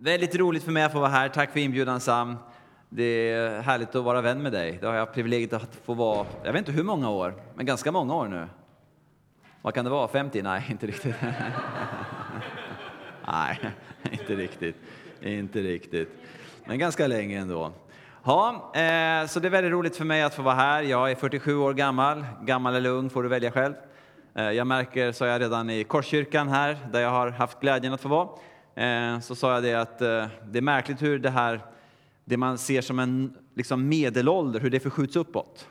Väldigt roligt för mig att få vara här. Tack för inbjudan Sam. Det är härligt att vara vän med dig. Det har jag privilegiet att få vara, jag vet inte hur många år, men ganska många år nu. Vad kan det vara? 50? Nej, inte riktigt. Nej, inte riktigt. Inte riktigt. Men ganska länge ändå. Ja, eh, så det är väldigt roligt för mig att få vara här. Jag är 47 år gammal. Gammal eller ung får du välja själv. Eh, jag märker, sa jag redan i Korskyrkan här, där jag har haft glädjen att få vara, Eh, så sa jag det att eh, det är märkligt hur det här, det man ser som en liksom medelålder, hur det förskjuts uppåt.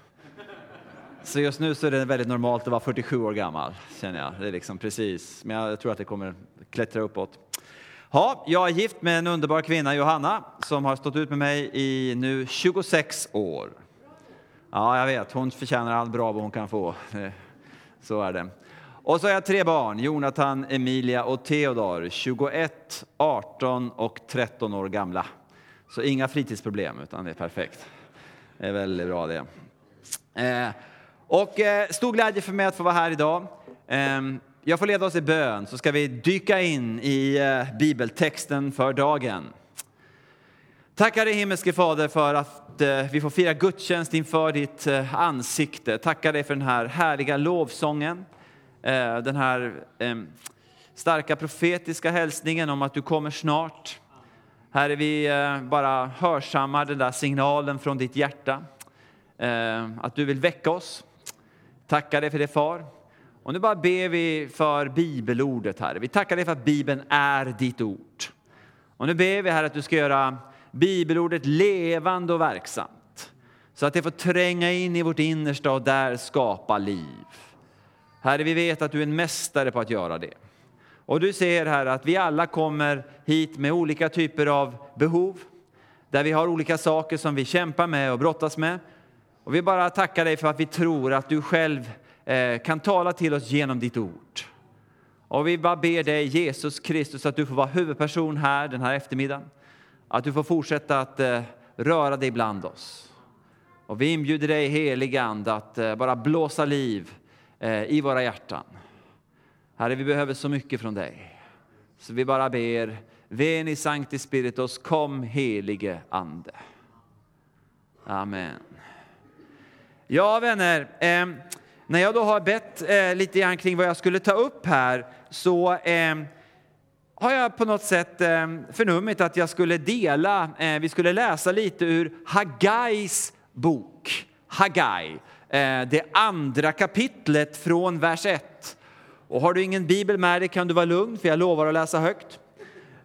Så just nu så är det väldigt normalt att vara 47 år gammal, känner jag. Det är liksom precis, men jag tror att det kommer klättra uppåt. Ja, jag är gift med en underbar kvinna, Johanna, som har stått ut med mig i nu 26 år. Ja, jag vet, hon förtjänar allt bra vad hon kan få. Eh, så är det. Och så har jag tre barn, Jonathan, Emilia och Theodor, 21, 18 och 13 år gamla. Så inga fritidsproblem, utan det är perfekt. Det är väldigt bra det. Eh, och eh, stor glädje för mig att få vara här idag. Eh, jag får leda oss i bön, så ska vi dyka in i eh, bibeltexten för dagen. Tackar dig himmelske Fader för att eh, vi får fira gudstjänst inför ditt eh, ansikte. Tackar dig för den här härliga lovsången, Eh, den här ehm, starka profetiska hälsningen om att du kommer snart. Herre, vi eh, bara hörsammar den där signalen från ditt hjärta, eh, att du vill väcka oss. Tackar dig för det, Far. Och nu bara ber vi för bibelordet, Herre. Vi tackar dig för att Bibeln är ditt ord. Och nu ber vi, Herre, att du ska göra bibelordet levande och verksamt. Så att det får tränga in i vårt innersta och där skapa liv. Herre, vi vet att du är en mästare på att göra det. Och du ser, Herre, att vi alla kommer hit med olika typer av behov. Där vi har olika saker som vi kämpar med och brottas med. Och vi bara tackar dig för att vi tror att du själv eh, kan tala till oss genom ditt ord. Och vi bara ber dig, Jesus Kristus, att du får vara huvudperson här den här eftermiddagen. Att du får fortsätta att eh, röra dig bland oss. Och vi inbjuder dig, heliga Ande, att eh, bara blåsa liv Eh, i våra hjärtan. Herre, vi behöver så mycket från dig. Så vi bara ber, Veni Sancti Spiritus, kom helige Ande. Amen. Ja, vänner. Eh, när jag då har bett eh, lite grann kring vad jag skulle ta upp här så eh, har jag på något sätt eh, förnummit att jag skulle dela, eh, vi skulle läsa lite ur Hagais bok, Hagai, Eh, det andra kapitlet från vers 1. Och har du ingen bibel med dig kan du vara lugn, för jag lovar att läsa högt.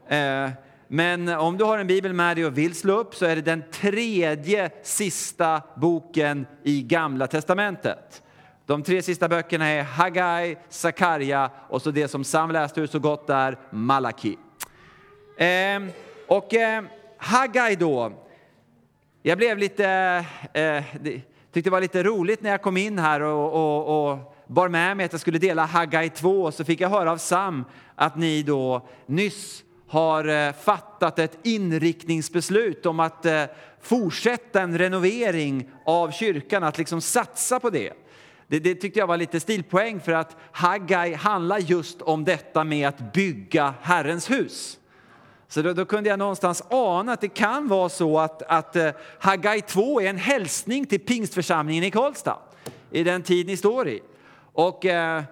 Eh, men om du har en bibel med dig och vill slå upp så är det den tredje sista boken i Gamla testamentet. De tre sista böckerna är Hagai, Sakarja och så det som Sam läste ur så gott där, Malaki. Eh, och eh, Hagai då, jag blev lite, eh, tyckte det var lite roligt när jag kom in här och, och, och bar med mig att jag skulle dela Hagai 2 så fick jag höra av Sam att ni då nyss har eh, fattat ett inriktningsbeslut om att eh, fortsätta en renovering av kyrkan, att liksom satsa på det. Det, det tyckte jag var lite stilpoäng för att Haggai handlar just om detta med att bygga Herrens hus. Så då, då, kunde jag någonstans ana att det kan vara så att, att eh, Haggai 2 är en hälsning till pingstförsamlingen i Karlstad i den tid ni står i. Och eh,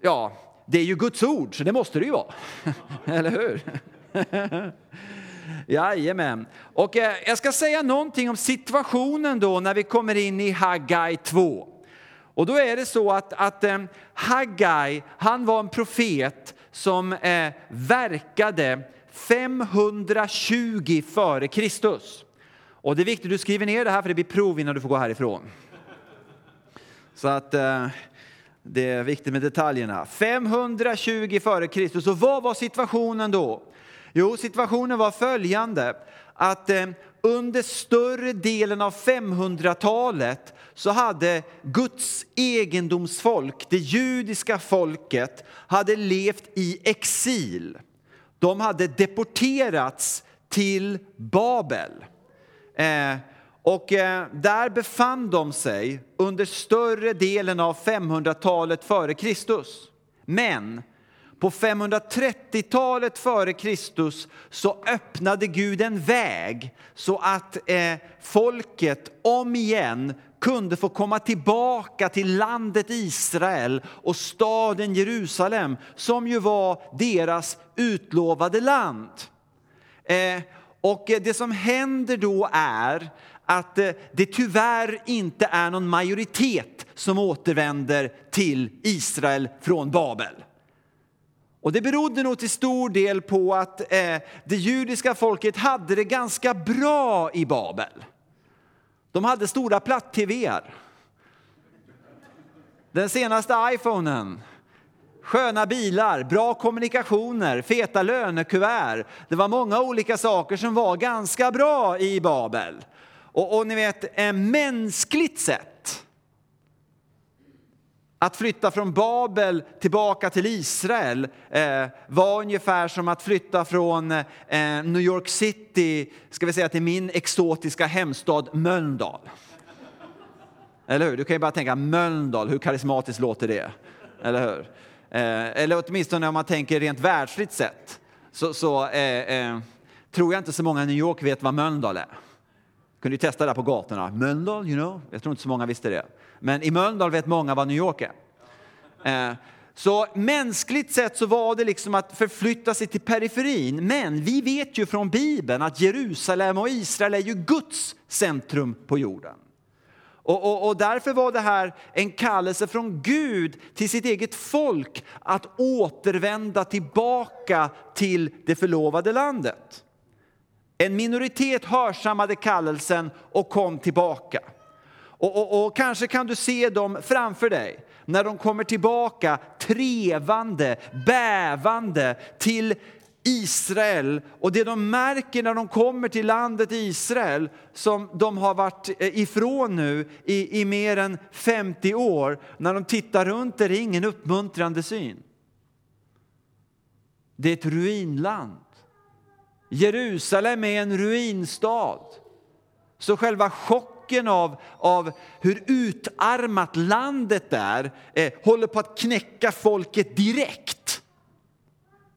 ja, det är ju Guds ord, så det måste det ju vara. Eller hur? Jajamän. Och eh, jag ska säga någonting om situationen då när vi kommer in i Haggai 2. Och då är det så att, att eh, Haggai, han var en profet som eh, verkade 520 före Kristus. Och det är viktigt att du skriver ner det här för det blir prov innan du får gå härifrån. Så att eh, det är viktigt med detaljerna. 520 före Kristus. Och vad var situationen då? Jo, situationen var följande att eh, under större delen av 500-talet så hade Guds egendomsfolk, det judiska folket, hade levt i exil. De hade deporterats till Babel. Eh, och eh, där befann de sig under större delen av 500-talet före Kristus. Men På 530-talet före Kristus så öppnade Gud en väg så att eh, folket om igen kunde få komma tillbaka till landet Israel och staden Jerusalem som ju var deras utlovade land. Eh, och eh, det som händer då är att eh, det tyvärr inte är någon majoritet som återvänder till Israel från Babel. Och det berodde nog till stor del på att eh, det judiska folket hade det ganska bra i Babel. De hade stora platt-tvr. Den senaste iPhonen, sköna bilar, bra kommunikationer, feta lönekuvert. Det var många olika saker som var ganska bra i Babel. Och, och ni vet, mänskligt sett, att flytta från Babel tillbaka till Israel eh, var ungefär som att flytta från eh, New York City ska vi säga, till min exotiska hemstad Mölndal. Eller hur? Du kan ju bara tänka Mölndal, hur karismatiskt låter det? Eller hur? Eh, eller åtminstone om man tänker rent världsligt sett så, så eh, eh, tror jag inte så många i New York vet vad Mölndal är kunde ju testa det på gatorna. Mölndal, you know? Jag tror inte så många visste det. Men i Mölndal vet många vad New York är. Eh, så mänskligt sett så var det liksom att förflytta sig till periferin. Men vi vet ju från Bibeln att Jerusalem och Israel är ju Guds centrum på jorden. Och, och, och, därför var det här en kallelse från Gud till sitt eget folk att återvända tillbaka till det förlovade landet. En minoritet hörsammade kallelsen och kom tillbaka. Och, och, och, kanske kan du se dem framför dig när de kommer tillbaka trevande, bävande till Israel. Och det de märker när de kommer till landet Israel, som de har varit eh, ifrån nu i, i mer än 50 år, när de tittar runt är det ingen uppmuntrande syn. Det är ett ruinland. Jerusalem är en ruinstad. Så själva chocken av, av hur utarmat landet är eh, håller på att knäcka folket direkt.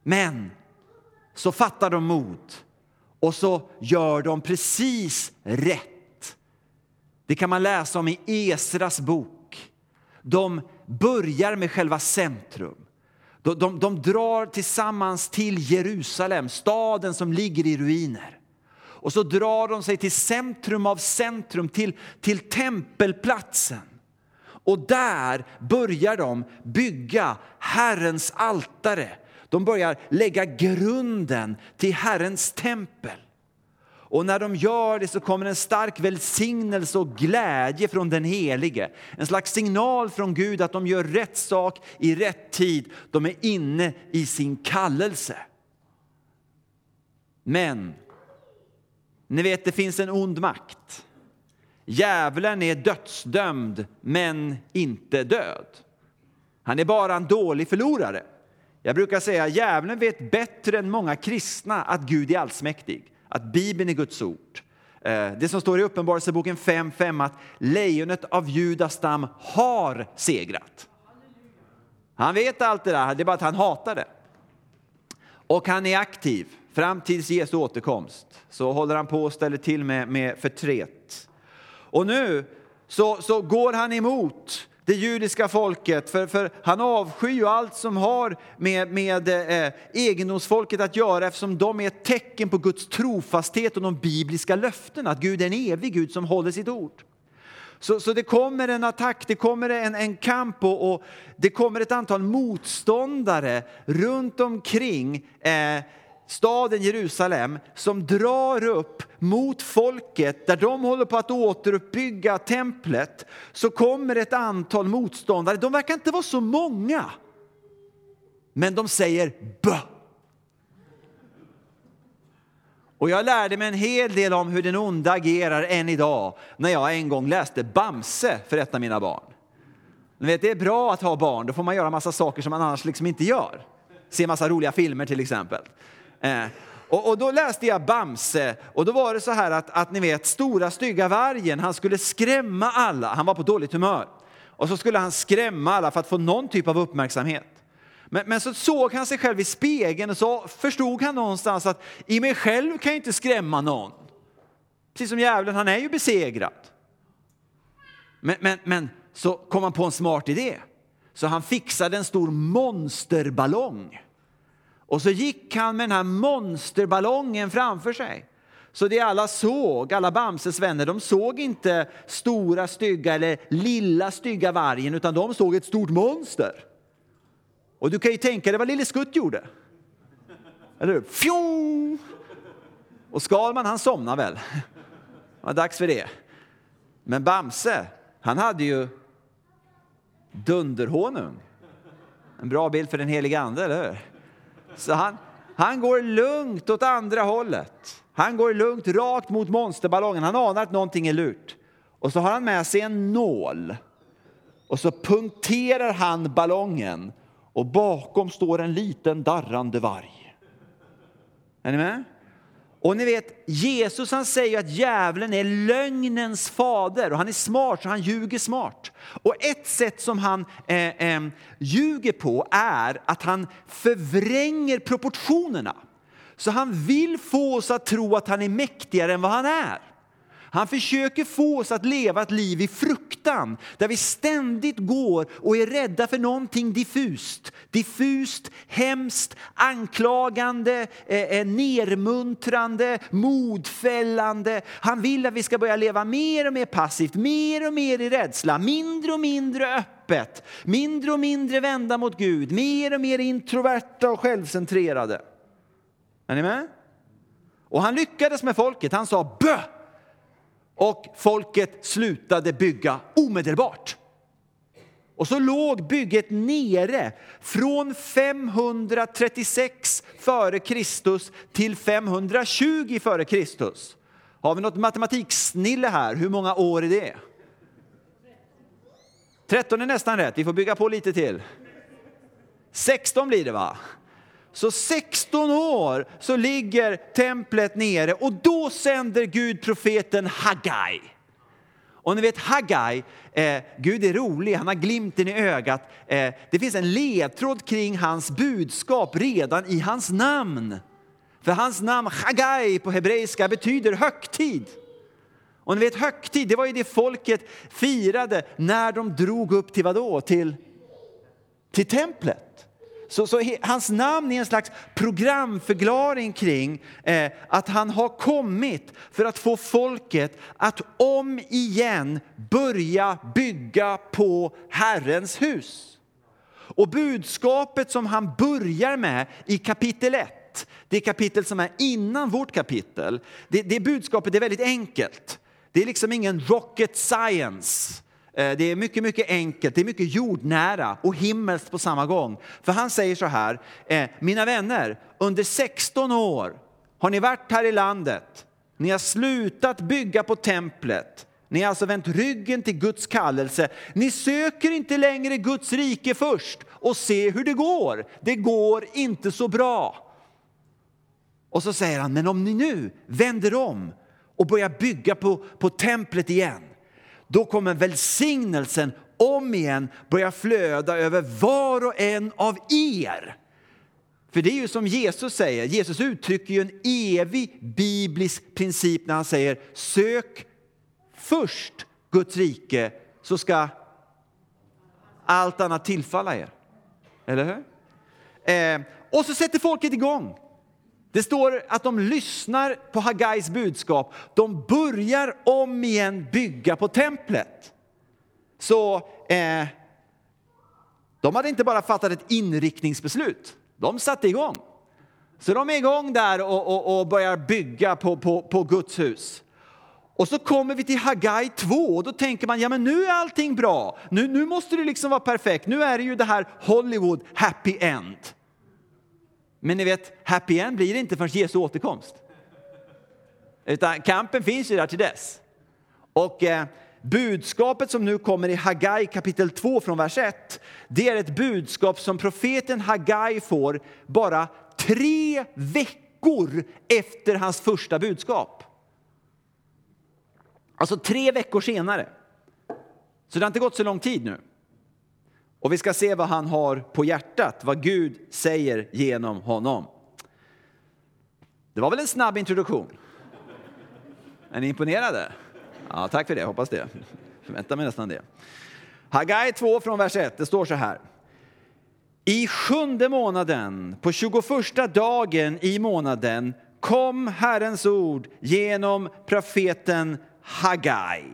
Men så fattar de mod och så gör de precis rätt. Det kan man läsa om i Esras bok. De börjar med själva centrum. De, de, de drar tillsammans till Jerusalem, staden som ligger i ruiner. Och så drar de sig till centrum av centrum, till, till tempelplatsen. Och där börjar de bygga Herrens altare. De börjar lägga grunden till Herrens tempel. Och när de gör det så kommer en stark välsignelse och glädje från den Helige. En slags signal från Gud att de gör rätt sak i rätt tid. De är inne i sin kallelse. Men, ni vet det finns en ond makt. Djävulen är dödsdömd men inte död. Han är bara en dålig förlorare. Jag brukar säga att djävulen vet bättre än många kristna att Gud är allsmäktig att Bibeln är Guds ord. Eh, det som står i Uppenbarelseboken 5.5 att lejonet av Judas stam har segrat. Han vet allt det där, det är bara att han hatar det. Och han är aktiv fram till Jesu återkomst. Så håller han på och ställer till med, med förtret. Och nu så, så går han emot det judiska folket, för, för han avskyr ju allt som har med, med eh, egendomsfolket att göra eftersom de är ett tecken på Guds trofasthet och de bibliska löftena. att Gud är en evig Gud som håller sitt ord. Så, så det kommer en attack, det kommer en, en kamp och, och det kommer ett antal motståndare runt omkring eh, staden Jerusalem som drar upp mot folket där de håller på att återuppbygga templet så kommer ett antal motståndare. De verkar inte vara så många, men de säger bö. Och jag lärde mig en hel del om hur den onda agerar än idag när jag en gång läste Bamse för ett av mina barn. Ni vet, det är bra att ha barn, då får man göra massa saker som man annars liksom inte gör. Se massa roliga filmer till exempel. Eh, och, och, då läste jag Bamse och då var det så här att, att ni vet stora stygga vargen, han skulle skrämma alla, han var på dåligt humör. Och så skulle han skrämma alla för att få någon typ av uppmärksamhet. Men, men så såg han sig själv i spegeln och så förstod han någonstans att i mig själv kan jag inte skrämma någon. Precis som djävulen, han är ju besegrad. Men, men, men så kom han på en smart idé. Så han fixade en stor monsterballong. Och så gick han med den här monsterballongen framför sig. Så det alla såg, alla Bamses vänner, de såg inte stora stygga eller lilla stygga vargen utan de såg ett stort monster. Och du kan ju tänka dig vad Lille Skutt gjorde. Eller hur? Fjong! Och Skalman han somnade väl. Det var dags för det. Men Bamse, han hade ju dunderhonung. En bra bild för den heliga ande, eller hur? Så han, han går lugnt åt andra hållet. Han går lugnt rakt mot monsterballongen. Han anar att någonting är lurt. Och så har han med sig en nål. Och så punkterar han ballongen och bakom står en liten darrande varg. Är ni med? Och ni vet, Jesus han säger att djävulen är lögnens fader och han är smart så han ljuger smart. Och ett sätt som han eh, eh, ljuger på är att han förvränger proportionerna. Så han vill få oss att tro att han är mäktigare än vad han är. Han försöker få oss att leva ett liv i fruktan där vi ständigt går och är rädda för någonting diffust. Diffust, hemskt, anklagande, eh, eh, nermuntrande, modfällande. Han vill att vi ska börja leva mer och mer passivt, mer och mer i rädsla, mindre och mindre öppet, mindre och mindre vända mot Gud, mer och mer introverta och självcentrerade. Är ni med? Och han lyckades med folket. Han sa bö! Och folket slutade bygga omedelbart. Och så låg bygget nere från 536 före Kristus till 520 före Kristus. Har vi något matematiksnille här? Hur många år är det? 13 är nästan rätt. Vi får bygga på lite till. 16 blir det va? Så 16 år så ligger templet nere och då sänder Gud profeten Hagai. Och ni vet Hagai, eh, Gud är rolig, han har glimten i ögat. Eh, det finns en ledtråd kring hans budskap redan i hans namn. För hans namn Hagai på hebreiska betyder högtid. Och ni vet högtid, det var ju det folket firade när de drog upp till vadå? Till, till templet. Så, så hans namn är en slags programförklaring kring eh, att han har kommit för att få folket att om igen börja bygga på Herrens hus. Och budskapet som han börjar med i kapitel 1, det kapitel som är innan vårt kapitel, det, det budskapet är väldigt enkelt. Det är liksom ingen rocket science. Eh, det är mycket, mycket enkelt, det är mycket jordnära och himmelskt på samma gång. För han säger så här, eh, mina vänner, under 16 år har ni varit här i landet, ni har slutat bygga på templet, ni har alltså vänt ryggen till Guds kallelse. Ni söker inte längre Guds rike först och se hur det går. Det går inte så bra. Och så säger han, men om ni nu vänder om och börjar bygga på, på templet igen, då kommer välsignelsen om igen börja flöda över var och en av er. För det är ju som Jesus säger, Jesus uttrycker ju en evig biblisk princip när han säger sök först Guds rike så ska allt annat tillfalla er. Eller hur? Eh, och så sätter folket igång. Det står att de lyssnar på Hagais budskap. De börjar om igen bygga på templet. Så eh, de hade inte bara fattat ett inriktningsbeslut, de satte igång. Så de är igång där och, och, och börjar bygga på, på, på Guds hus. Och så kommer vi till Hagai 2 och då tänker man, ja men nu är allting bra. Nu, nu måste det liksom vara perfekt. Nu är det ju det här Hollywood happy end. Men ni vet, happy end blir det inte förrän Jesu återkomst. Utan kampen finns ju där till dess. Och eh, budskapet som nu kommer i Hagai kapitel 2 från vers 1, det är ett budskap som profeten Hagai får bara tre veckor efter hans första budskap. Alltså tre veckor senare. Så det har inte gått så lång tid nu. Och vi ska se vad han har på hjärtat, vad Gud säger genom honom. Det var väl en snabb introduktion? Är ni imponerade? Ja, tack för det, hoppas det. Förväntar mig nästan det. Hagai 2 från vers 1, det står så här. I sjunde månaden, på 21 dagen i månaden, kom Herrens ord genom profeten Hagai.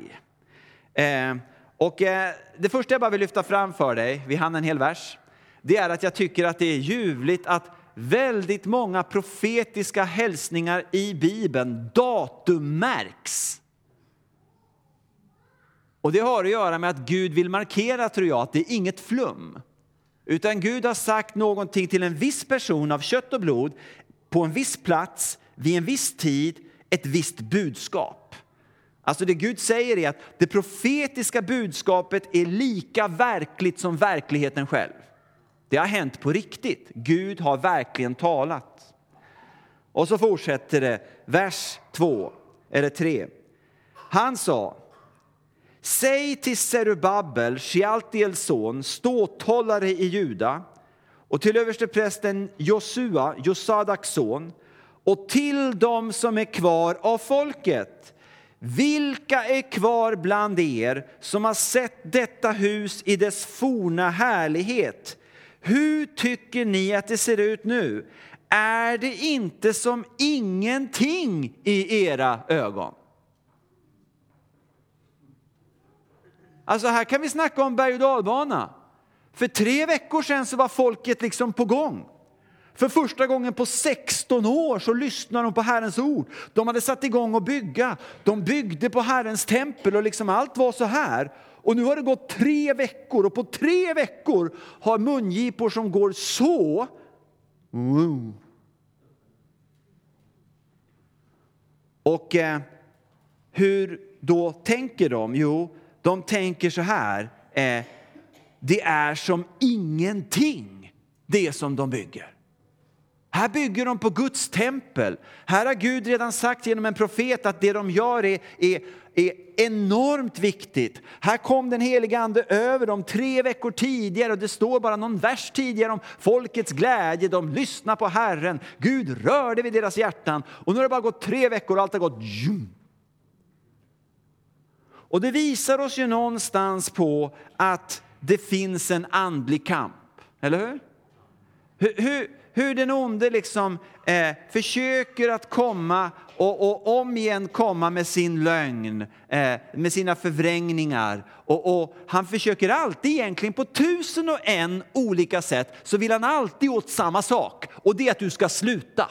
Eh, och eh, det första jag bara vill lyfta fram för dig, vi hann en hel vers, det är att jag tycker att det är ljuvligt att väldigt många profetiska hälsningar i Bibeln datummärks. Och det har att göra med att Gud vill markera, tror jag, att det är inget flum. Utan Gud har sagt någonting till en viss person av kött och blod på en viss plats, vid en viss tid, ett visst budskap. Alltså det Gud säger är att det profetiska budskapet är lika verkligt som verkligheten själv. Det har hänt på riktigt. Gud har verkligen talat. Och så fortsätter det, vers 2 eller 3. Han sa, säg till Serubabel, Shealtiels son, ståthållare i Juda, och till översteprästen Josua, Josadaks son, och till dem som är kvar av folket. Vilka är kvar bland er som har sett detta hus i dess forna härlighet? Hur tycker ni att det ser ut nu? Är det inte som ingenting i era ögon? Alltså här kan vi snacka om berg och dalbana. För tre veckor sedan så var folket liksom på gång. För första gången på 16 år så lyssnade de på Herrens ord. De hade satt igång att bygga. De byggde på Herrens tempel och liksom allt var så här. Och nu har det gått tre veckor och på tre veckor har mungipor som går så. Wow. Och eh, hur då tänker de? Jo, de tänker så här. Eh, det är som ingenting det som de bygger. Här bygger de på Guds tempel. Här har Gud redan sagt genom en profet att det de gör är, är, är enormt viktigt. Här kom den helige Ande över dem tre veckor tidigare och det står bara någon vers tidigare om folkets glädje. De lyssnar på Herren. Gud rörde vid deras hjärtan och nu har det bara gått tre veckor och allt har gått jum. Och det visar oss ju någonstans på att det finns en andlig kamp, eller hur? Hur, hur, hur den onde liksom eh, försöker att komma och, och om igen komma med sin lögn, eh, med sina förvrängningar. Och, och, han försöker alltid egentligen på tusen och en olika sätt så vill han alltid åt samma sak och det är att du ska sluta.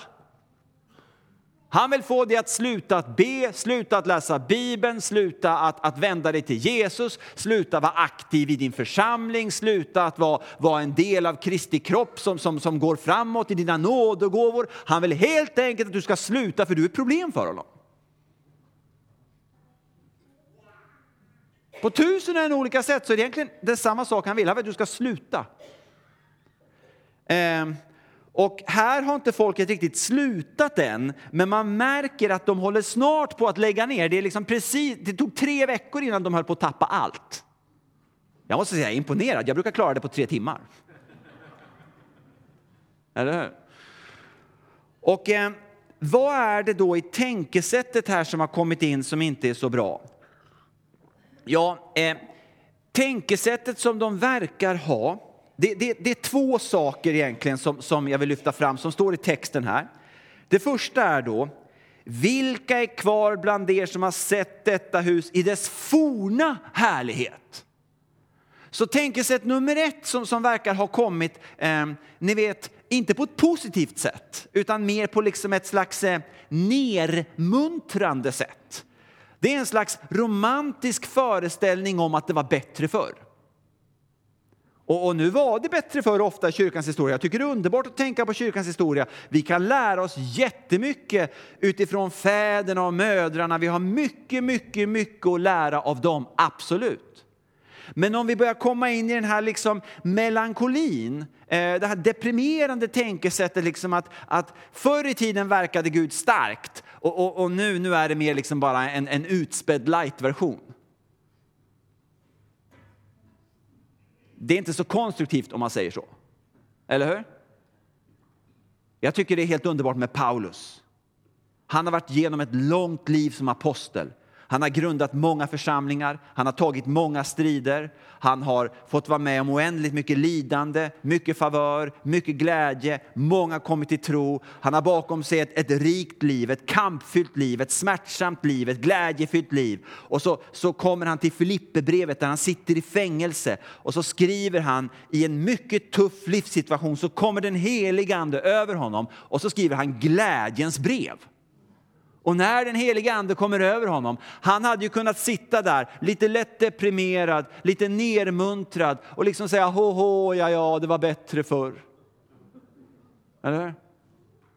Han vill få dig att sluta att be, sluta att läsa Bibeln, sluta att, att vända dig till Jesus, sluta vara aktiv i din församling, sluta att vara, vara en del av Kristi kropp som, som, som går framåt i dina nådegåvor. Han vill helt enkelt att du ska sluta för du är ett problem för honom. På tusen och en olika sätt så är det egentligen det samma sak han vill. Han vill att du ska sluta. Eh, och här har inte folket riktigt slutat än, men man märker att de håller snart på att lägga ner. Det, är liksom precis, det tog tre veckor innan de höll på att tappa allt. Jag måste säga, jag är imponerad. Jag brukar klara det på tre timmar. Eller hur? Och eh, vad är det då i tänkesättet här som har kommit in som inte är så bra? Ja, eh, tänkesättet som de verkar ha det, det, det, är två saker egentligen som, som jag vill lyfta fram som står i texten här. Det första är då, vilka är kvar bland er som har sett detta hus i dess forna härlighet? Så tänkesätt nummer ett som, som verkar ha kommit, eh, ni vet, inte på ett positivt sätt, utan mer på liksom ett slags eh, nermuntrande sätt. Det är en slags romantisk föreställning om att det var bättre förr. Och, och, nu var det bättre för ofta i kyrkans historia. Jag tycker det är underbart att tänka på kyrkans historia. Vi kan lära oss jättemycket utifrån fäderna och mödrarna. Vi har mycket, mycket, mycket att lära av dem, absolut. Men om vi börjar komma in i den här liksom melankolin, eh, det här deprimerande tänkesättet liksom att, att förr i tiden verkade Gud starkt och, och, och nu, nu är det mer liksom bara en, en utspädd light-version. Det är inte så konstruktivt om man säger så. Eller hur? Jag tycker det är helt underbart med Paulus. Han har varit genom ett långt liv som apostel. Han har grundat många församlingar, han har tagit många strider, han har fått vara med om oändligt mycket lidande, mycket favör, mycket glädje, många har kommit till tro. Han har bakom sig ett, ett rikt liv, ett kampfyllt liv, ett smärtsamt liv, ett glädjefyllt liv. Och så, så kommer han till Filipperbrevet där han sitter i fängelse och så skriver han i en mycket tuff livssituation så kommer den helige Ande över honom och så skriver han glädjens brev. Och när den helige ande kommer över honom, han hade ju kunnat sitta där lite lätt deprimerad, lite nermuntrad och liksom säga hå hå, ja ja, det var bättre förr. Eller?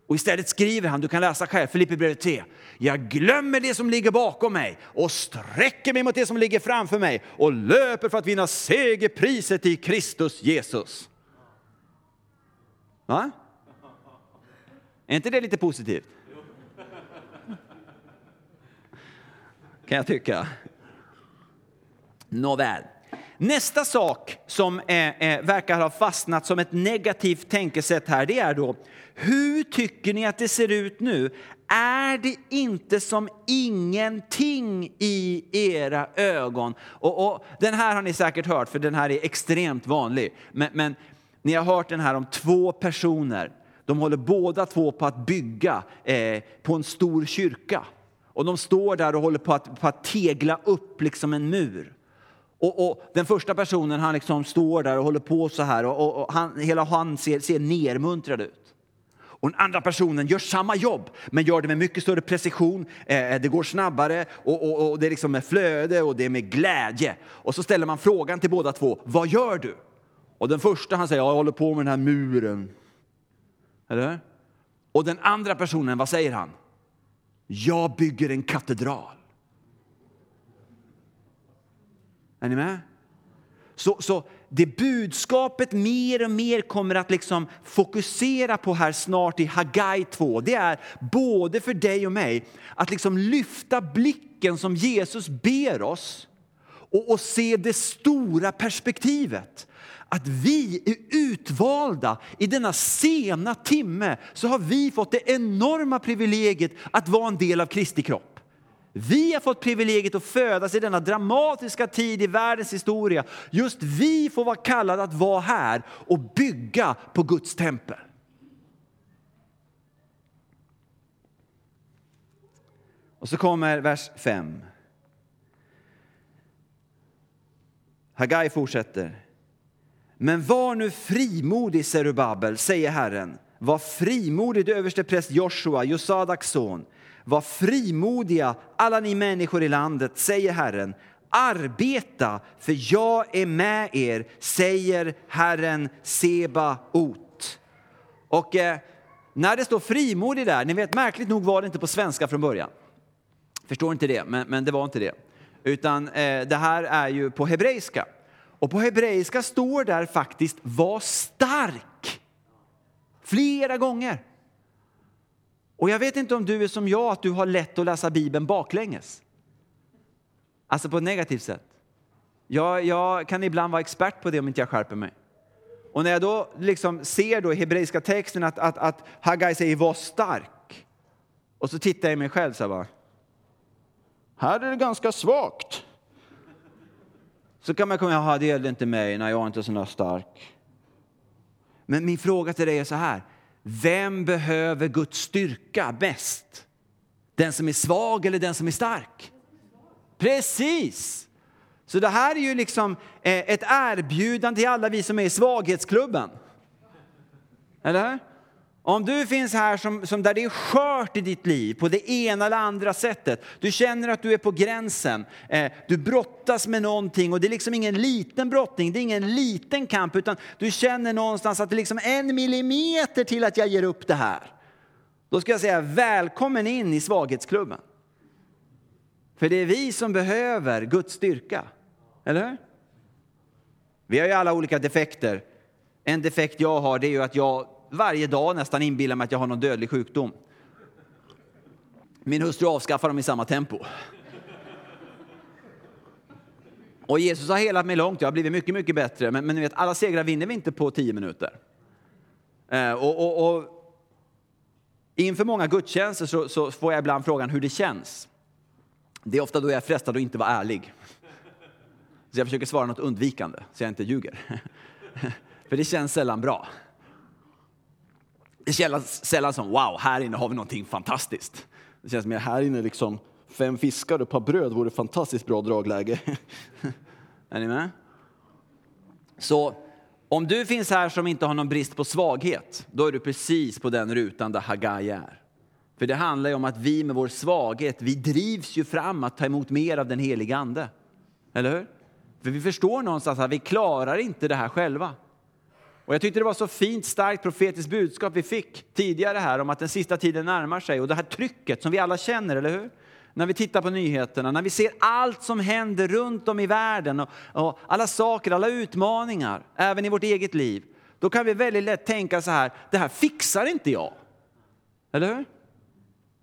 Och istället skriver han, du kan läsa själv, Filipperbrevet 3. Jag glömmer det som ligger bakom mig och sträcker mig mot det som ligger framför mig och löper för att vinna segerpriset i Kristus Jesus. Va? Är inte det lite positivt? Kan jag tycka. Nåväl. Nästa sak som eh, eh, verkar ha fastnat som ett negativt tänkesätt här, det är då hur tycker ni att det ser ut nu? Är det inte som ingenting i era ögon? Och, och Den här har ni säkert hört, för den här är extremt vanlig. Men, men ni har hört den här om två personer. De håller båda två på att bygga eh, på en stor kyrka. Och de står där och håller på att, på att tegla upp liksom en mur. Och, och, den första personen han liksom står där och håller på så här och, och, och han, hela han ser, ser nermuntrad ut. Och den andra personen gör samma jobb, men gör det med mycket större precision. Eh, det går snabbare och, och, och, det är liksom med flöde och det är med glädje. Och så ställer man frågan till båda två, vad gör du? Och den första han säger, jag håller på med den här muren. Eller? Och den andra personen, vad säger han? Jag bygger en katedral. Är ni med? Så, så det budskapet mer och mer kommer att liksom fokusera på här snart i Hagai 2, det är både för dig och mig att liksom lyfta blicken som Jesus ber oss och, och se det stora perspektivet att vi är utvalda i denna sena timme så har vi fått det enorma privilegiet att vara en del av Kristi kropp. Vi har fått privilegiet att födas i denna dramatiska tid i världens historia. Just vi får vara kallade att vara här och bygga på Guds tempel. Och så kommer vers 5. Hagai fortsätter. Men var nu frimodig, Serubabel, säger Herren. Var frimodig, överstepräst Joshua, Josadaks son. Var frimodiga, alla ni människor i landet, säger Herren. Arbeta, för jag är med er, säger Herren Sebaot. Och eh, när det står frimodig där, ni vet märkligt nog var det inte på svenska från början. Förstår inte det, men, men det var inte det. Utan eh, det här är ju på hebreiska. Och på hebreiska står där faktiskt var stark. Flera gånger. Och jag vet inte om du är som jag, att du har lätt att läsa Bibeln baklänges. Alltså på ett negativt sätt. Jag, jag kan ibland vara expert på det om inte jag skärper mig. Och när jag då liksom ser då i hebreiska texten att, att, att Haggai säger var stark. Och så tittar jag i mig själv så här bara. Här är det ganska svagt. Så kan man komma ihåg, det gällde inte mig, när jag är inte så stark. Men min fråga till dig är så här, vem behöver Guds styrka bäst? Den som är svag eller den som är stark? Precis! Så det här är ju liksom eh, ett erbjudande till alla vi som är i svaghetsklubben. Eller om du finns här som, som där det är skört i ditt liv på det ena eller andra sättet, du känner att du är på gränsen, eh, du brottas med någonting och det är liksom ingen liten brottning, det är ingen liten kamp utan du känner någonstans att det är liksom en millimeter till att jag ger upp det här. Då ska jag säga välkommen in i svaghetsklubben. För det är vi som behöver Guds styrka, eller hur? Vi har ju alla olika defekter. En defekt jag har det är ju att jag varje dag nästan inbillar mig att jag har någon dödlig sjukdom. Min hustru avskaffar dem i samma tempo. Och Jesus har helat mig långt, jag har blivit mycket, mycket bättre. Men, men ni vet, alla segrar vinner vi inte på tio minuter. Eh, och, och, och, inför många gudstjänster så, så, får jag ibland frågan hur det känns. Det är ofta då jag är frestad att inte vara ärlig. Så jag försöker svara något undvikande, så jag inte ljuger. För det känns sällan bra. Det känns sällan som wow, här inne har vi någonting fantastiskt. Det känns mer här inne liksom fem fiskar och ett par bröd vore fantastiskt bra dragläge. är ni med? Så om du finns här som inte har någon brist på svaghet, då är du precis på den rutan där Hagai är. För det handlar ju om att vi med vår svaghet, vi drivs ju fram att ta emot mer av den heliga Ande. Eller hur? För vi förstår någonstans att vi klarar inte det här själva. Och jag tyckte det var så fint, starkt profetiskt budskap vi fick tidigare här om att den sista tiden närmar sig och det här trycket som vi alla känner, eller hur? När vi tittar på nyheterna, när vi ser allt som händer runt om i världen och, och alla saker, alla utmaningar, även i vårt eget liv. Då kan vi väldigt lätt tänka så här, det här fixar inte jag. Eller hur?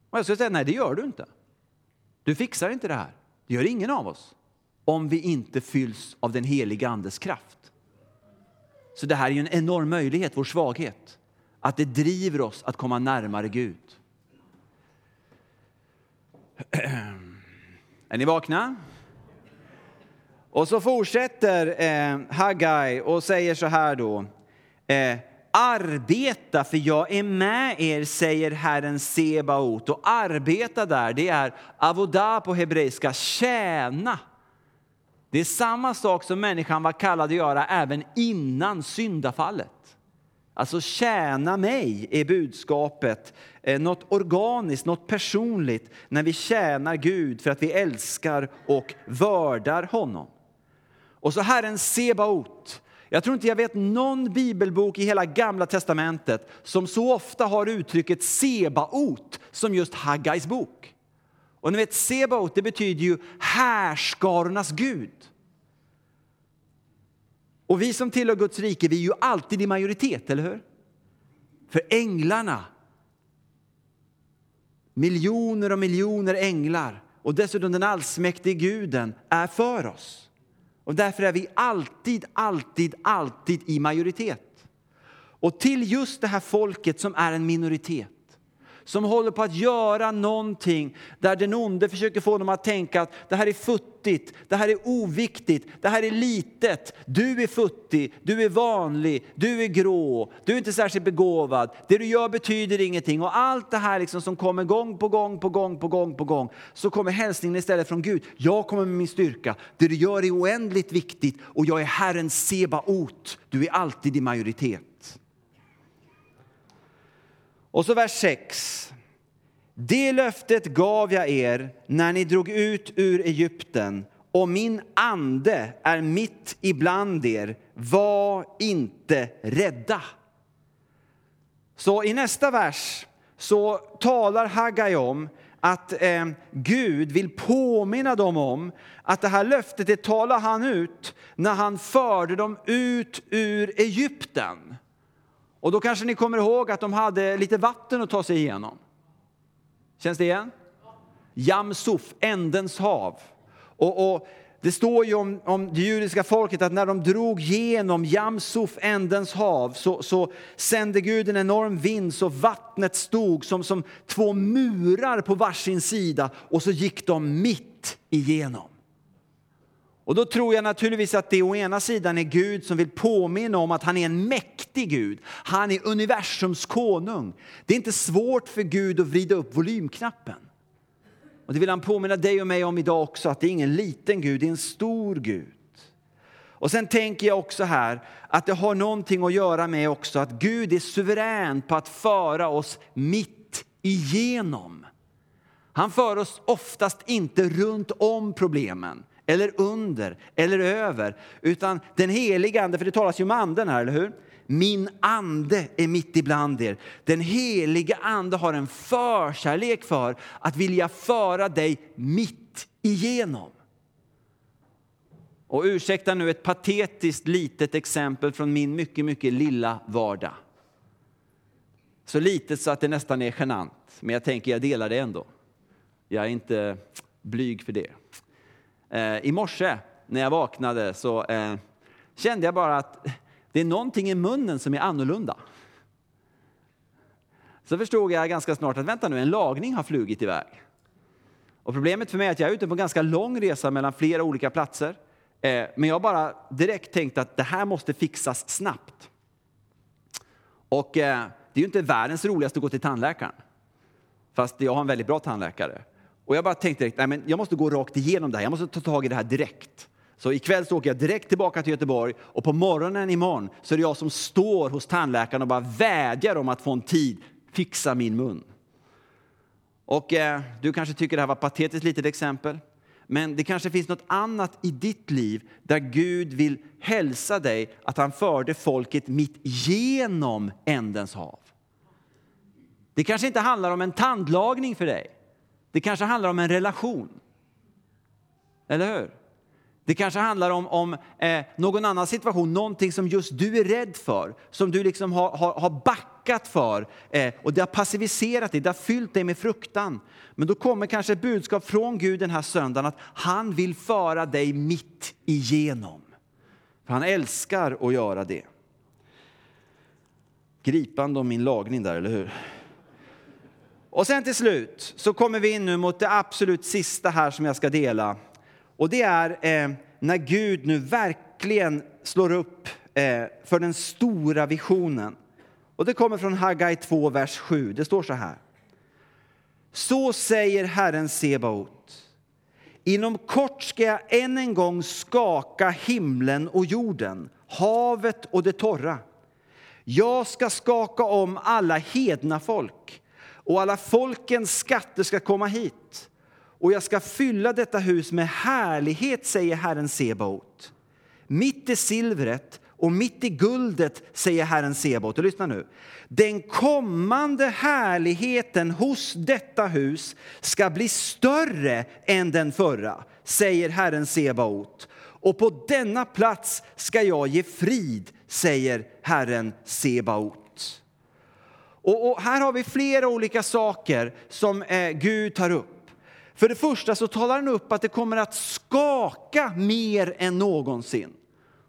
Och jag skulle säga, nej det gör du inte. Du fixar inte det här. Det gör ingen av oss. Om vi inte fylls av den heliga Andes kraft. Så det här är ju en enorm möjlighet, vår svaghet. Att det driver oss att komma närmare Gud. Är ni vakna? Och så fortsätter eh, Haggai och säger så här då. Eh, arbeta för jag är med er, säger Herren Sebaot. Och arbeta där, det är avoda på hebreiska, tjäna. Det är samma sak som människan var kallad att göra även innan syndafallet. Alltså tjäna mig är budskapet, eh, något organiskt, något personligt när vi tjänar Gud för att vi älskar och vördar honom. Och så Herren Sebaot. Jag tror inte jag vet någon bibelbok i hela gamla testamentet som så ofta har uttrycket Sebaot som just Haggais bok. Och ni vet, Sebaot det betyder ju härskarornas Gud. Och vi som tillhör Guds rike, vi är ju alltid i majoritet, eller hur? För änglarna, miljoner och miljoner änglar och dessutom den allsmäktige guden är för oss. Och därför är vi alltid, alltid, alltid i majoritet. Och till just det här folket som är en minoritet som håller på att göra någonting där den onde försöker få dem att tänka att det här är futtigt, det här är oviktigt, det här är litet. Du är futtig, du är vanlig, du är grå, du är inte särskilt begåvad. Det du gör betyder ingenting och allt det här liksom som kommer gång på gång på gång på gång på gång så kommer hälsningen istället från Gud. Jag kommer med min styrka. Det du gör är oändligt viktigt och jag är Herren Sebaot. Du är alltid i majoritet. Och så vers 6. Det löftet gav jag er när ni drog ut ur Egypten och min ande är mitt ibland er. Var inte rädda. Så i nästa vers så talar Haggai om att eh, Gud vill påminna dem om att det här löftet det talar han ut när han förde dem ut ur Egypten. Och då kanske ni kommer ihåg att de hade lite vatten att ta sig igenom. Känns det igen? Jamsuf, ändens hav. Och, och det står ju om, om det judiska folket att när de drog genom Jamsuf, ändens hav, så, så sände Gud en enorm vind så vattnet stod som, som två murar på varsin sida och så gick de mitt igenom. Och då tror jag naturligtvis att det å ena sidan är Gud som vill påminna om att han är en mäktig Gud. Han är universums konung. Det är inte svårt för Gud att vrida upp volymknappen. Och det vill han påminna dig och mig om idag också, att det är ingen liten Gud, det är en stor Gud. Och sen tänker jag också här att det har någonting att göra med också att Gud är suverän på att föra oss mitt igenom. Han för oss oftast inte runt om problemen eller under eller över, utan den heliga Ande, för det talas ju om anden här, eller hur? Min ande är mitt ibland er. Den heliga Ande har en förkärlek för att vilja föra dig mitt igenom. Och ursäkta nu ett patetiskt litet exempel från min mycket, mycket lilla vardag. Så litet så att det nästan är genant, men jag tänker jag delar det ändå. Jag är inte blyg för det. Eh, I morse när jag vaknade så eh, kände jag bara att det är någonting i munnen som är annorlunda. Så förstod jag ganska snart att vänta nu, en lagning har flugit iväg. Och problemet för mig är att jag är ute på en ganska lång resa mellan flera olika platser. Eh, men jag bara direkt tänkte att det här måste fixas snabbt. Och det är ju inte världens roligaste att gå till tandläkaren. Fast jag har en väldigt bra tandläkare. Och jag bara tänkte direkt, nej men jag måste gå rakt igenom det här, jag måste ta tag i det här direkt. Så ikväll så åker jag direkt tillbaka till Göteborg och på morgonen imorgon så är det jag som står hos tandläkaren och bara vädjar om att få en tid, fixa min mun. Och eh, du kanske tycker det här var ett patetiskt litet exempel. Men det kanske finns något annat i ditt liv där Gud vill hälsa dig att han förde folket mitt genom ändens hav. Det kanske inte handlar om en tandlagning för dig. Det kanske handlar om en relation. Eller hur? Det kanske handlar om, om eh, någon annan situation, någonting som just du är rädd för, som du liksom har, har, har backat för eh, och det har passiviserat dig, det har fyllt dig med fruktan. Men då kommer kanske ett budskap från Gud den här söndagen att han vill föra dig mitt igenom. För han älskar att göra det. Gripande om min lagning där, eller hur? Och sen till slut så kommer vi in nu mot det absolut sista här som jag ska dela. Och det är eh, när Gud nu verkligen slår upp eh, för den stora visionen. Och det kommer från Haggai 2, vers 7. Det står så här. Så säger Herren Sebaot. Inom kort ska jag än en gång skaka himlen och jorden, havet och det torra. Jag ska skaka om alla hedna folk och alla folkens skatter ska komma hit. Och jag ska fylla detta hus med härlighet, säger Herren Sebaot. Mitt i silvret och mitt i guldet, säger Herren Sebaot. Och lyssna nu. Den kommande härligheten hos detta hus ska bli större än den förra, säger Herren Sebaot. Och på denna plats ska jag ge frid, säger Herren Sebaot. Och, och här har vi flera olika saker som eh, Gud tar upp. För det första så talar han upp att det kommer att skaka mer än någonsin.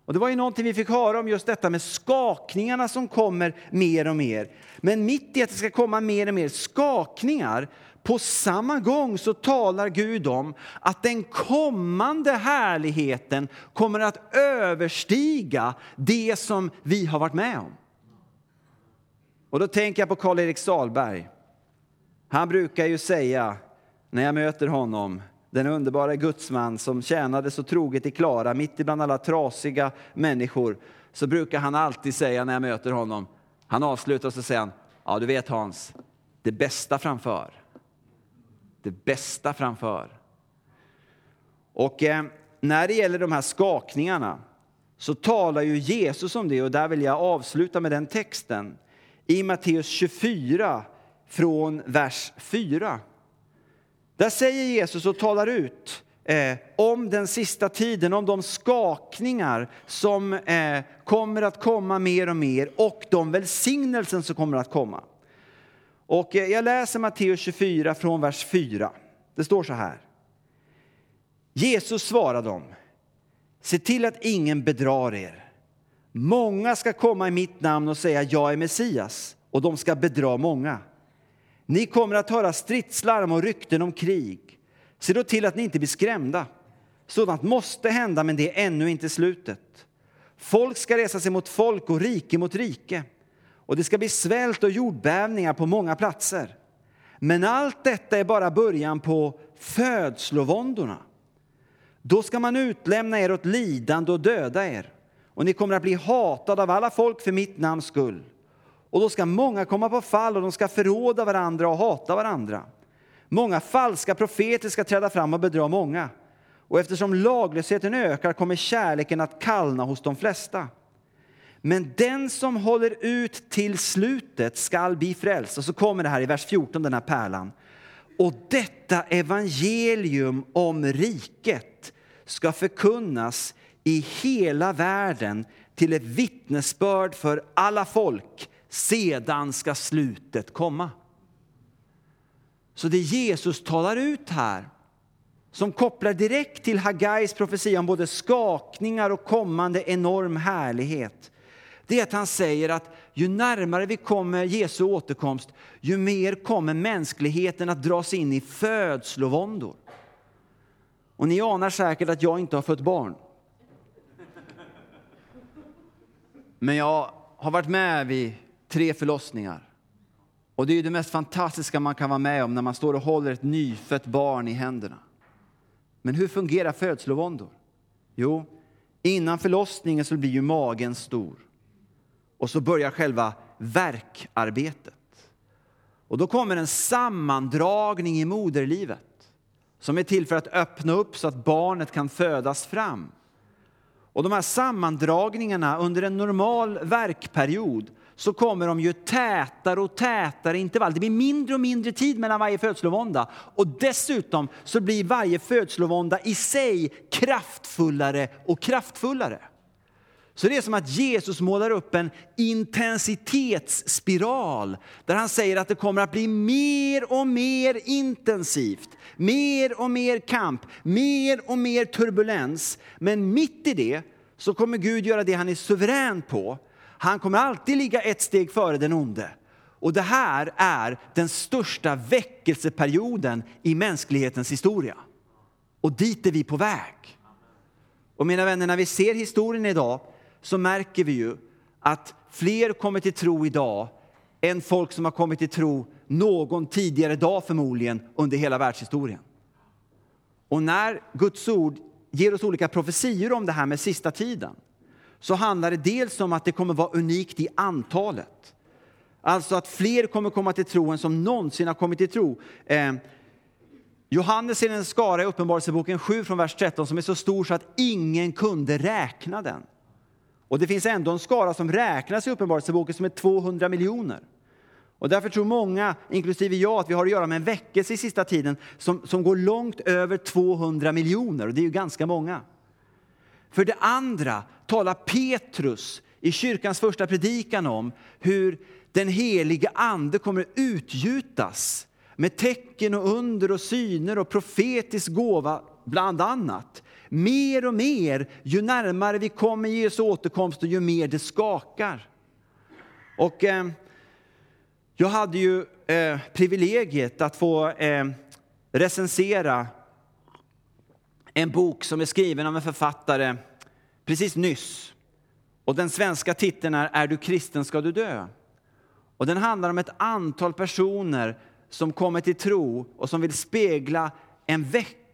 Och det var ju någonting vi fick höra om just detta med skakningarna som kommer mer och mer. Men mitt i att det ska komma mer och mer skakningar på samma gång så talar Gud om att den kommande härligheten kommer att överstiga det som vi har varit med om. Och då tänker jag på Karl-Erik Salberg. Han brukar ju säga när jag möter honom, den underbara gudsman som tjänade så troget i Klara, mitt ibland alla trasiga människor, så brukar han alltid säga när jag möter honom, han avslutar och så säger han, ja du vet Hans, det bästa framför. Det bästa framför. Och eh, när det gäller de här skakningarna så talar ju Jesus om det och där vill jag avsluta med den texten i Matteus 24 från vers 4. Där säger Jesus och talar ut eh, om den sista tiden, om de skakningar som eh, kommer att komma mer och mer och de välsignelser som kommer att komma. Och eh, jag läser Matteus 24 från vers 4. Det står så här. Jesus svarade dem. Se till att ingen bedrar er. Många ska komma i mitt namn och säga jag är Messias och de ska bedra många. Ni kommer att höra stridslarm och rykten om krig. Se då till att ni inte blir skrämda. Sådant måste hända, men det är ännu inte slutet. Folk ska resa sig mot folk och rike mot rike. Och det ska bli svält och jordbävningar på många platser. Men allt detta är bara början på födslovåndorna. Då ska man utlämna er åt lidande och döda er. Och ni kommer att bli hatade av alla folk för mitt namns skull. Och då ska många komma på fall och de ska förråda varandra och hata varandra. Många falska profeter ska träda fram och bedra många. Och eftersom laglösheten ökar kommer kärleken att kallna hos de flesta. Men den som håller ut till slutet skall bli frälst. Och så kommer det här i vers 14, den här pärlan. Och detta evangelium om riket ska förkunnas i hela världen till ett vittnesbörd för alla folk sedan ska slutet komma. Så det Jesus talar ut här, som kopplar direkt till Hagais profetia om både skakningar och kommande enorm härlighet, det är att han säger att ju närmare vi kommer Jesu återkomst, ju mer kommer mänskligheten att dras in i födslovåndor. Och ni anar säkert att jag inte har fött barn. Men jag har varit med vid tre förlossningar. Och det är det mest fantastiska man kan vara med om när man står och håller ett nyfött barn i händerna. Men hur fungerar födslovåndor? Jo, innan förlossningen så blir ju magen stor. Och så börjar själva verkarbetet. Och då kommer en sammandragning i moderlivet som är till för att öppna upp så att barnet kan födas fram. Och de här sammandragningarna under en normal verkperiod så kommer de ju tätare och tätare intervall. Det blir mindre och mindre tid mellan varje födslovånda. Och dessutom så blir varje födslovånda i sig kraftfullare och kraftfullare. Så det är som att Jesus målar upp en intensitetsspiral där han säger att det kommer att bli mer och mer intensivt, mer och mer kamp, mer och mer turbulens. Men mitt i det så kommer Gud göra det han är suverän på. Han kommer alltid ligga ett steg före den onde. Och det här är den största väckelseperioden i mänsklighetens historia. Och dit är vi på väg. Och mina vänner, när vi ser historien idag så märker vi ju att fler kommer till tro idag än folk som har kommit till tro någon tidigare dag förmodligen under hela världshistorien. Och när Guds ord ger oss olika profetior om det här med sista tiden så handlar det dels om att det kommer vara unikt i antalet. Alltså att fler kommer komma till tro än som någonsin har kommit till tro. Eh, Johannes ser en skara i Uppenbarelseboken 7 från vers 13 som är så stor så att ingen kunde räkna den. Och det finns ändå en skara som räknas i Uppenbarelseboken som är 200 miljoner. Och därför tror många, inklusive jag, att vi har att göra med en väckelse i sista tiden som, som går långt över 200 miljoner, och det är ju ganska många. För det andra talar Petrus i kyrkans första predikan om hur den helige Ande kommer utgjutas med tecken och under och syner och profetisk gåva, bland annat. Mer och mer, ju närmare vi kommer Jesu återkomst och ju mer det skakar. Och eh, jag hade ju eh, privilegiet att få eh, recensera en bok som är skriven av en författare precis nyss. Och den svenska titeln är Är du kristen ska du dö. Och den handlar om ett antal personer som kommer till tro och som vill spegla en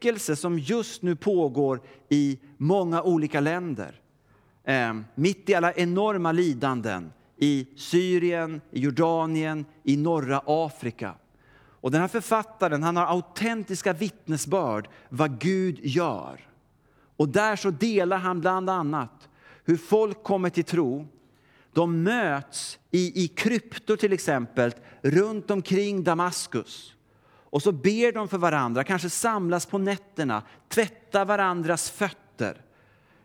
väckelse som just nu pågår i många olika länder. Ehm, mitt i alla enorma lidanden i Syrien, i Jordanien, i norra Afrika. Och den här författaren han har autentiska vittnesbörd vad Gud gör. Och där så delar han bland annat hur folk kommer till tro. De möts i, i kryptor till exempel runt omkring Damaskus. Och så ber de för varandra, kanske samlas på nätterna, tvättar varandras fötter.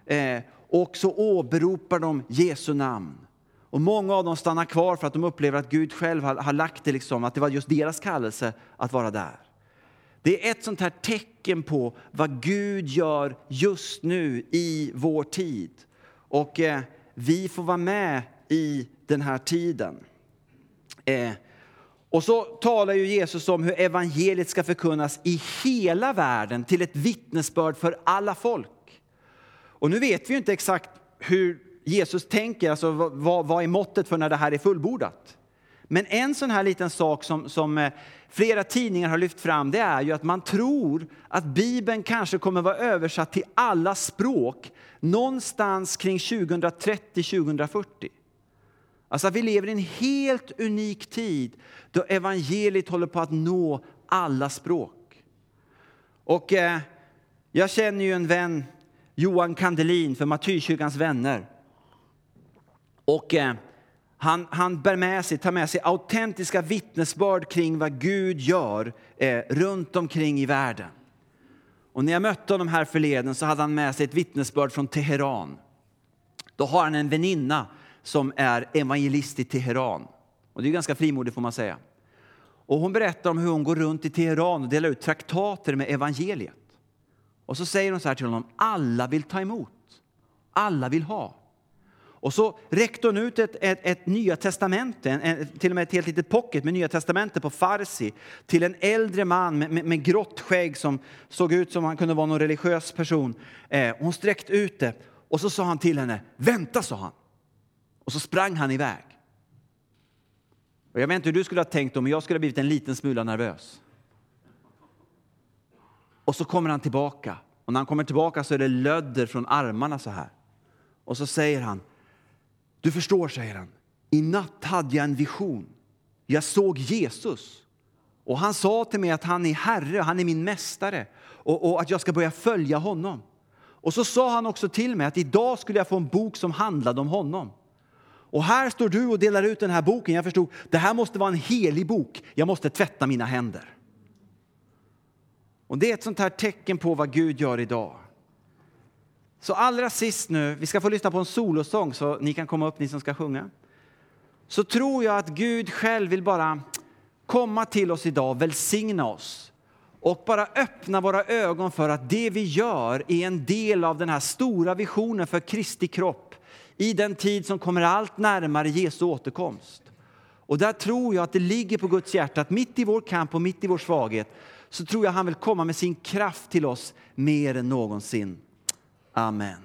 Eh, och så åberopar de Jesu namn. Och många av dem stannar kvar för att de upplever att Gud själv har, har lagt det, liksom, att det var just deras kallelse att vara där. Det är ett sånt här tecken på vad Gud gör just nu i vår tid. Och eh, vi får vara med i den här tiden. Eh, och så talar ju Jesus om hur evangeliet ska förkunnas i hela världen till ett vittnesbörd för alla folk. Och nu vet vi inte exakt hur Jesus tänker, alltså vad, vad är måttet för när det här är fullbordat? Men en sån här liten sak som, som eh, flera tidningar har lyft fram, det är ju att man tror att Bibeln kanske kommer vara översatt till alla språk någonstans kring 2030-2040. Alltså vi lever i en helt unik tid då evangeliet håller på att nå alla språk. Och eh, jag känner ju en vän, Johan Kandelin för Martyrkyrkans vänner. Och eh, han, han bär med sig, tar med sig autentiska vittnesbörd kring vad Gud gör eh, runt omkring i världen. Och när jag mötte honom här förleden så hade han med sig ett vittnesbörd från Teheran. Då har han en väninna som är evangelist i Teheran. Och det är ganska frimodigt får man säga. Och hon berättar om hur hon går runt i Teheran och delar ut traktater med evangeliet. Och så säger hon så här till honom, alla vill ta emot. Alla vill ha. Och så räckte hon ut ett, ett, ett Nya testamente, en, till och med ett helt litet pocket med Nya Testamentet på farsi till en äldre man med, med, med grått skägg som såg ut som han kunde vara någon religiös person. Eh, hon sträckte ut det och så sa han till henne, vänta sa han. Och så sprang han iväg. Och jag vet inte hur du skulle ha tänkt men jag skulle ha blivit en liten smula nervös. Och så kommer han tillbaka. Och när han kommer tillbaka så är det lödder från armarna så här. Och så säger han, du förstår, säger han, i natt hade jag en vision. Jag såg Jesus. Och han sa till mig att han är Herre, han är min mästare och, och, att jag ska börja följa honom. Och så sa han också till mig att idag skulle jag få en bok som handlade om honom. Och här står du och delar ut den här boken. Jag förstod, det här måste vara en helig bok. Jag måste tvätta mina händer. Och det är ett sånt här tecken på vad Gud gör idag. Så allra sist nu, vi ska få lyssna på en solosång så ni kan komma upp ni som ska sjunga. Så tror jag att Gud själv vill bara komma till oss idag, välsigna oss och bara öppna våra ögon för att det vi gör är en del av den här stora visionen för Kristi kropp i den tid som kommer allt närmare Jesu återkomst. Och där tror jag att det ligger på Guds hjärta att mitt i vår kamp och mitt i vår svaghet så tror jag han vill komma med sin kraft till oss mer än någonsin. Amen.